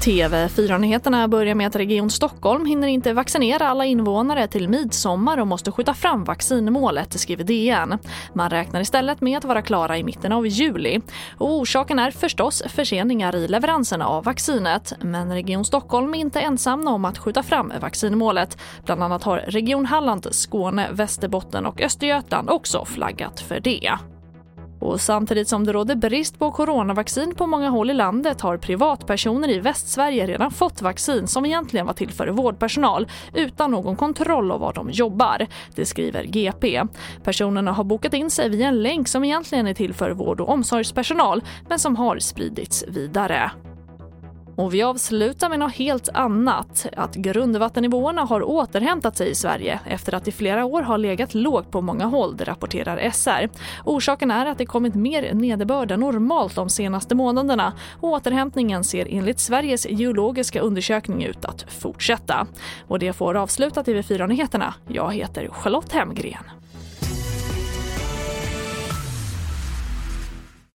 TV4-nyheterna börjar med att Region Stockholm hinner inte vaccinera alla invånare till midsommar och måste skjuta fram vaccinmålet, skriver DN. Man räknar istället med att vara klara i mitten av juli. Och orsaken är förstås förseningar i leveranserna av vaccinet. Men Region Stockholm är inte ensamma om att skjuta fram vaccinmålet. Bland annat har Region Halland, Skåne, Västerbotten och Östergötland också flaggat för det. Och samtidigt som det råder brist på coronavaccin på många håll i landet har privatpersoner i Västsverige redan fått vaccin som egentligen var till för vårdpersonal utan någon kontroll av var de jobbar. Det skriver GP. Personerna har bokat in sig via en länk som egentligen är till för vård och omsorgspersonal men som har spridits vidare. Och vi avslutar med något helt annat. Att grundvattennivåerna har återhämtat sig i Sverige efter att i flera år har legat lågt på många håll, det rapporterar SR. Orsaken är att det kommit mer nederbörd än normalt de senaste månaderna och återhämtningen ser enligt Sveriges geologiska undersökning ut att fortsätta. Och det får avsluta TV4-nyheterna. Jag heter Charlotte Hemgren.